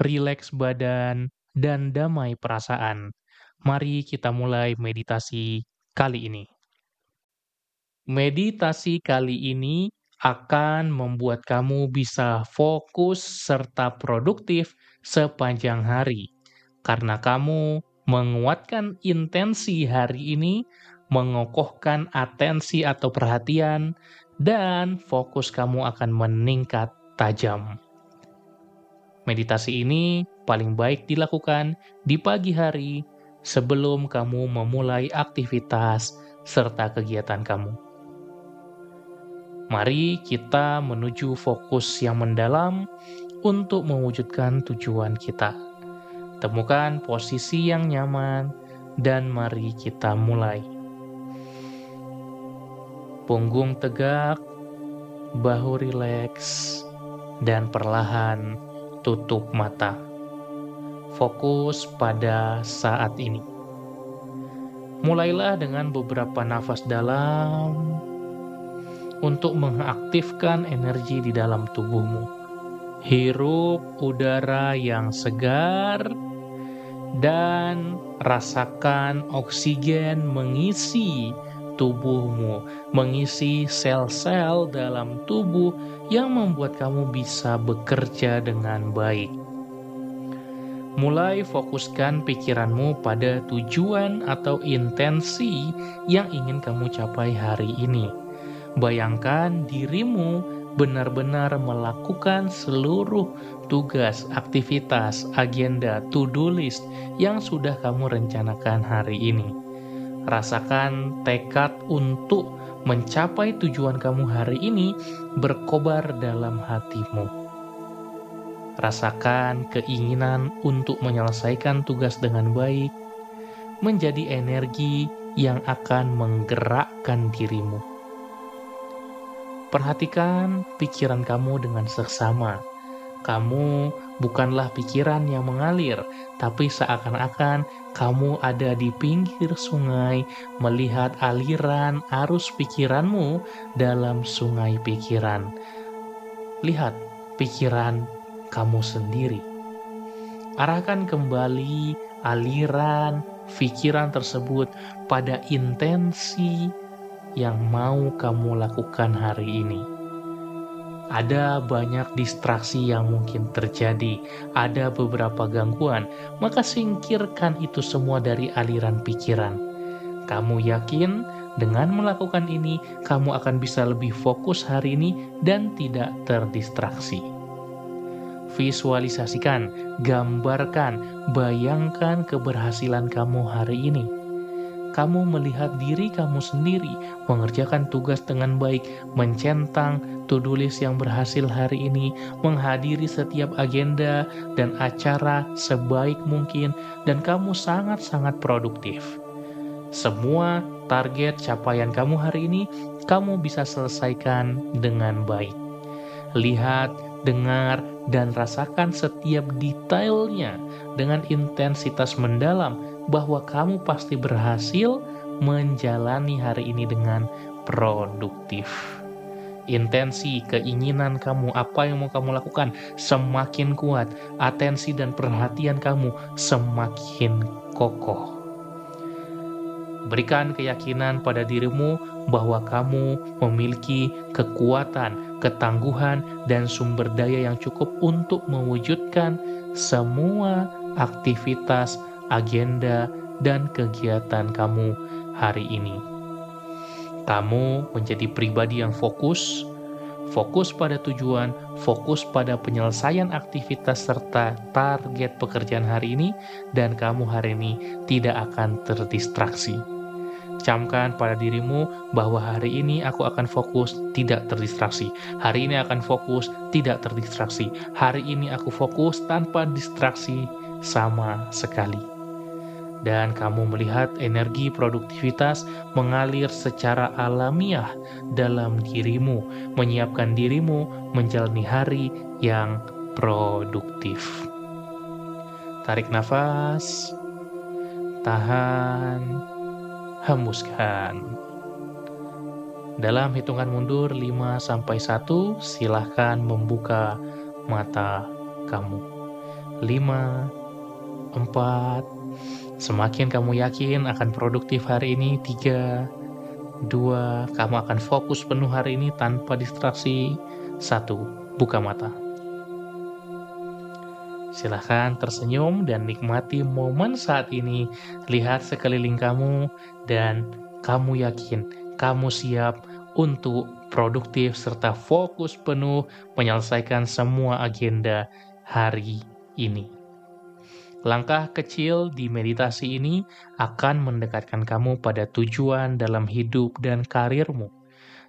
rileks badan, dan damai perasaan. Mari kita mulai meditasi kali ini. Meditasi kali ini akan membuat kamu bisa fokus serta produktif sepanjang hari, karena kamu menguatkan intensi hari ini, mengokohkan atensi atau perhatian, dan fokus kamu akan meningkat tajam. Meditasi ini paling baik dilakukan di pagi hari sebelum kamu memulai aktivitas serta kegiatan kamu. Mari kita menuju fokus yang mendalam untuk mewujudkan tujuan kita. Temukan posisi yang nyaman dan mari kita mulai. Punggung tegak, bahu rileks, dan perlahan tutup mata. Fokus pada saat ini. Mulailah dengan beberapa nafas dalam untuk mengaktifkan energi di dalam tubuhmu. Hirup udara yang segar dan rasakan oksigen mengisi tubuhmu, mengisi sel-sel dalam tubuh yang membuat kamu bisa bekerja dengan baik. Mulai fokuskan pikiranmu pada tujuan atau intensi yang ingin kamu capai hari ini. Bayangkan dirimu benar-benar melakukan seluruh tugas, aktivitas, agenda, to-do list yang sudah kamu rencanakan hari ini Rasakan tekad untuk mencapai tujuan kamu hari ini berkobar dalam hatimu. Rasakan keinginan untuk menyelesaikan tugas dengan baik menjadi energi yang akan menggerakkan dirimu. Perhatikan pikiran kamu dengan seksama. Kamu bukanlah pikiran yang mengalir, tapi seakan-akan kamu ada di pinggir sungai melihat aliran arus pikiranmu dalam sungai pikiran. Lihat pikiran kamu sendiri. Arahkan kembali aliran pikiran tersebut pada intensi yang mau kamu lakukan hari ini ada banyak distraksi yang mungkin terjadi, ada beberapa gangguan, maka singkirkan itu semua dari aliran pikiran. Kamu yakin dengan melakukan ini, kamu akan bisa lebih fokus hari ini dan tidak terdistraksi. Visualisasikan, gambarkan, bayangkan keberhasilan kamu hari ini kamu melihat diri kamu sendiri mengerjakan tugas dengan baik, mencentang to-do list yang berhasil hari ini, menghadiri setiap agenda dan acara sebaik mungkin, dan kamu sangat-sangat produktif. Semua target capaian kamu hari ini, kamu bisa selesaikan dengan baik. Lihat, dengar, dan rasakan setiap detailnya dengan intensitas mendalam bahwa kamu pasti berhasil menjalani hari ini dengan produktif. Intensi, keinginan kamu, apa yang mau kamu lakukan semakin kuat, atensi dan perhatian kamu semakin kokoh. Berikan keyakinan pada dirimu bahwa kamu memiliki kekuatan, ketangguhan, dan sumber daya yang cukup untuk mewujudkan semua aktivitas agenda, dan kegiatan kamu hari ini. Kamu menjadi pribadi yang fokus, fokus pada tujuan, fokus pada penyelesaian aktivitas serta target pekerjaan hari ini, dan kamu hari ini tidak akan terdistraksi. camkan pada dirimu bahwa hari ini aku akan fokus tidak terdistraksi. Hari ini akan fokus tidak terdistraksi. Hari ini aku fokus tanpa distraksi sama sekali. Dan kamu melihat energi produktivitas mengalir secara alamiah dalam dirimu, menyiapkan dirimu menjalani hari yang produktif. Tarik nafas, tahan, hembuskan. Dalam hitungan mundur 5 sampai 1, silahkan membuka mata kamu. 5 4 Semakin kamu yakin akan produktif hari ini, 3 2 kamu akan fokus penuh hari ini tanpa distraksi. 1 buka mata. Silahkan tersenyum dan nikmati momen saat ini. Lihat sekeliling kamu dan kamu yakin kamu siap untuk produktif serta fokus penuh menyelesaikan semua agenda hari ini. Langkah kecil di meditasi ini akan mendekatkan kamu pada tujuan dalam hidup dan karirmu.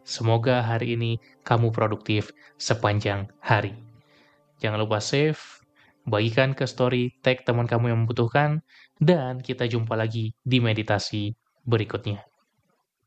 Semoga hari ini kamu produktif sepanjang hari. Jangan lupa save, bagikan ke story, tag teman kamu yang membutuhkan, dan kita jumpa lagi di meditasi berikutnya.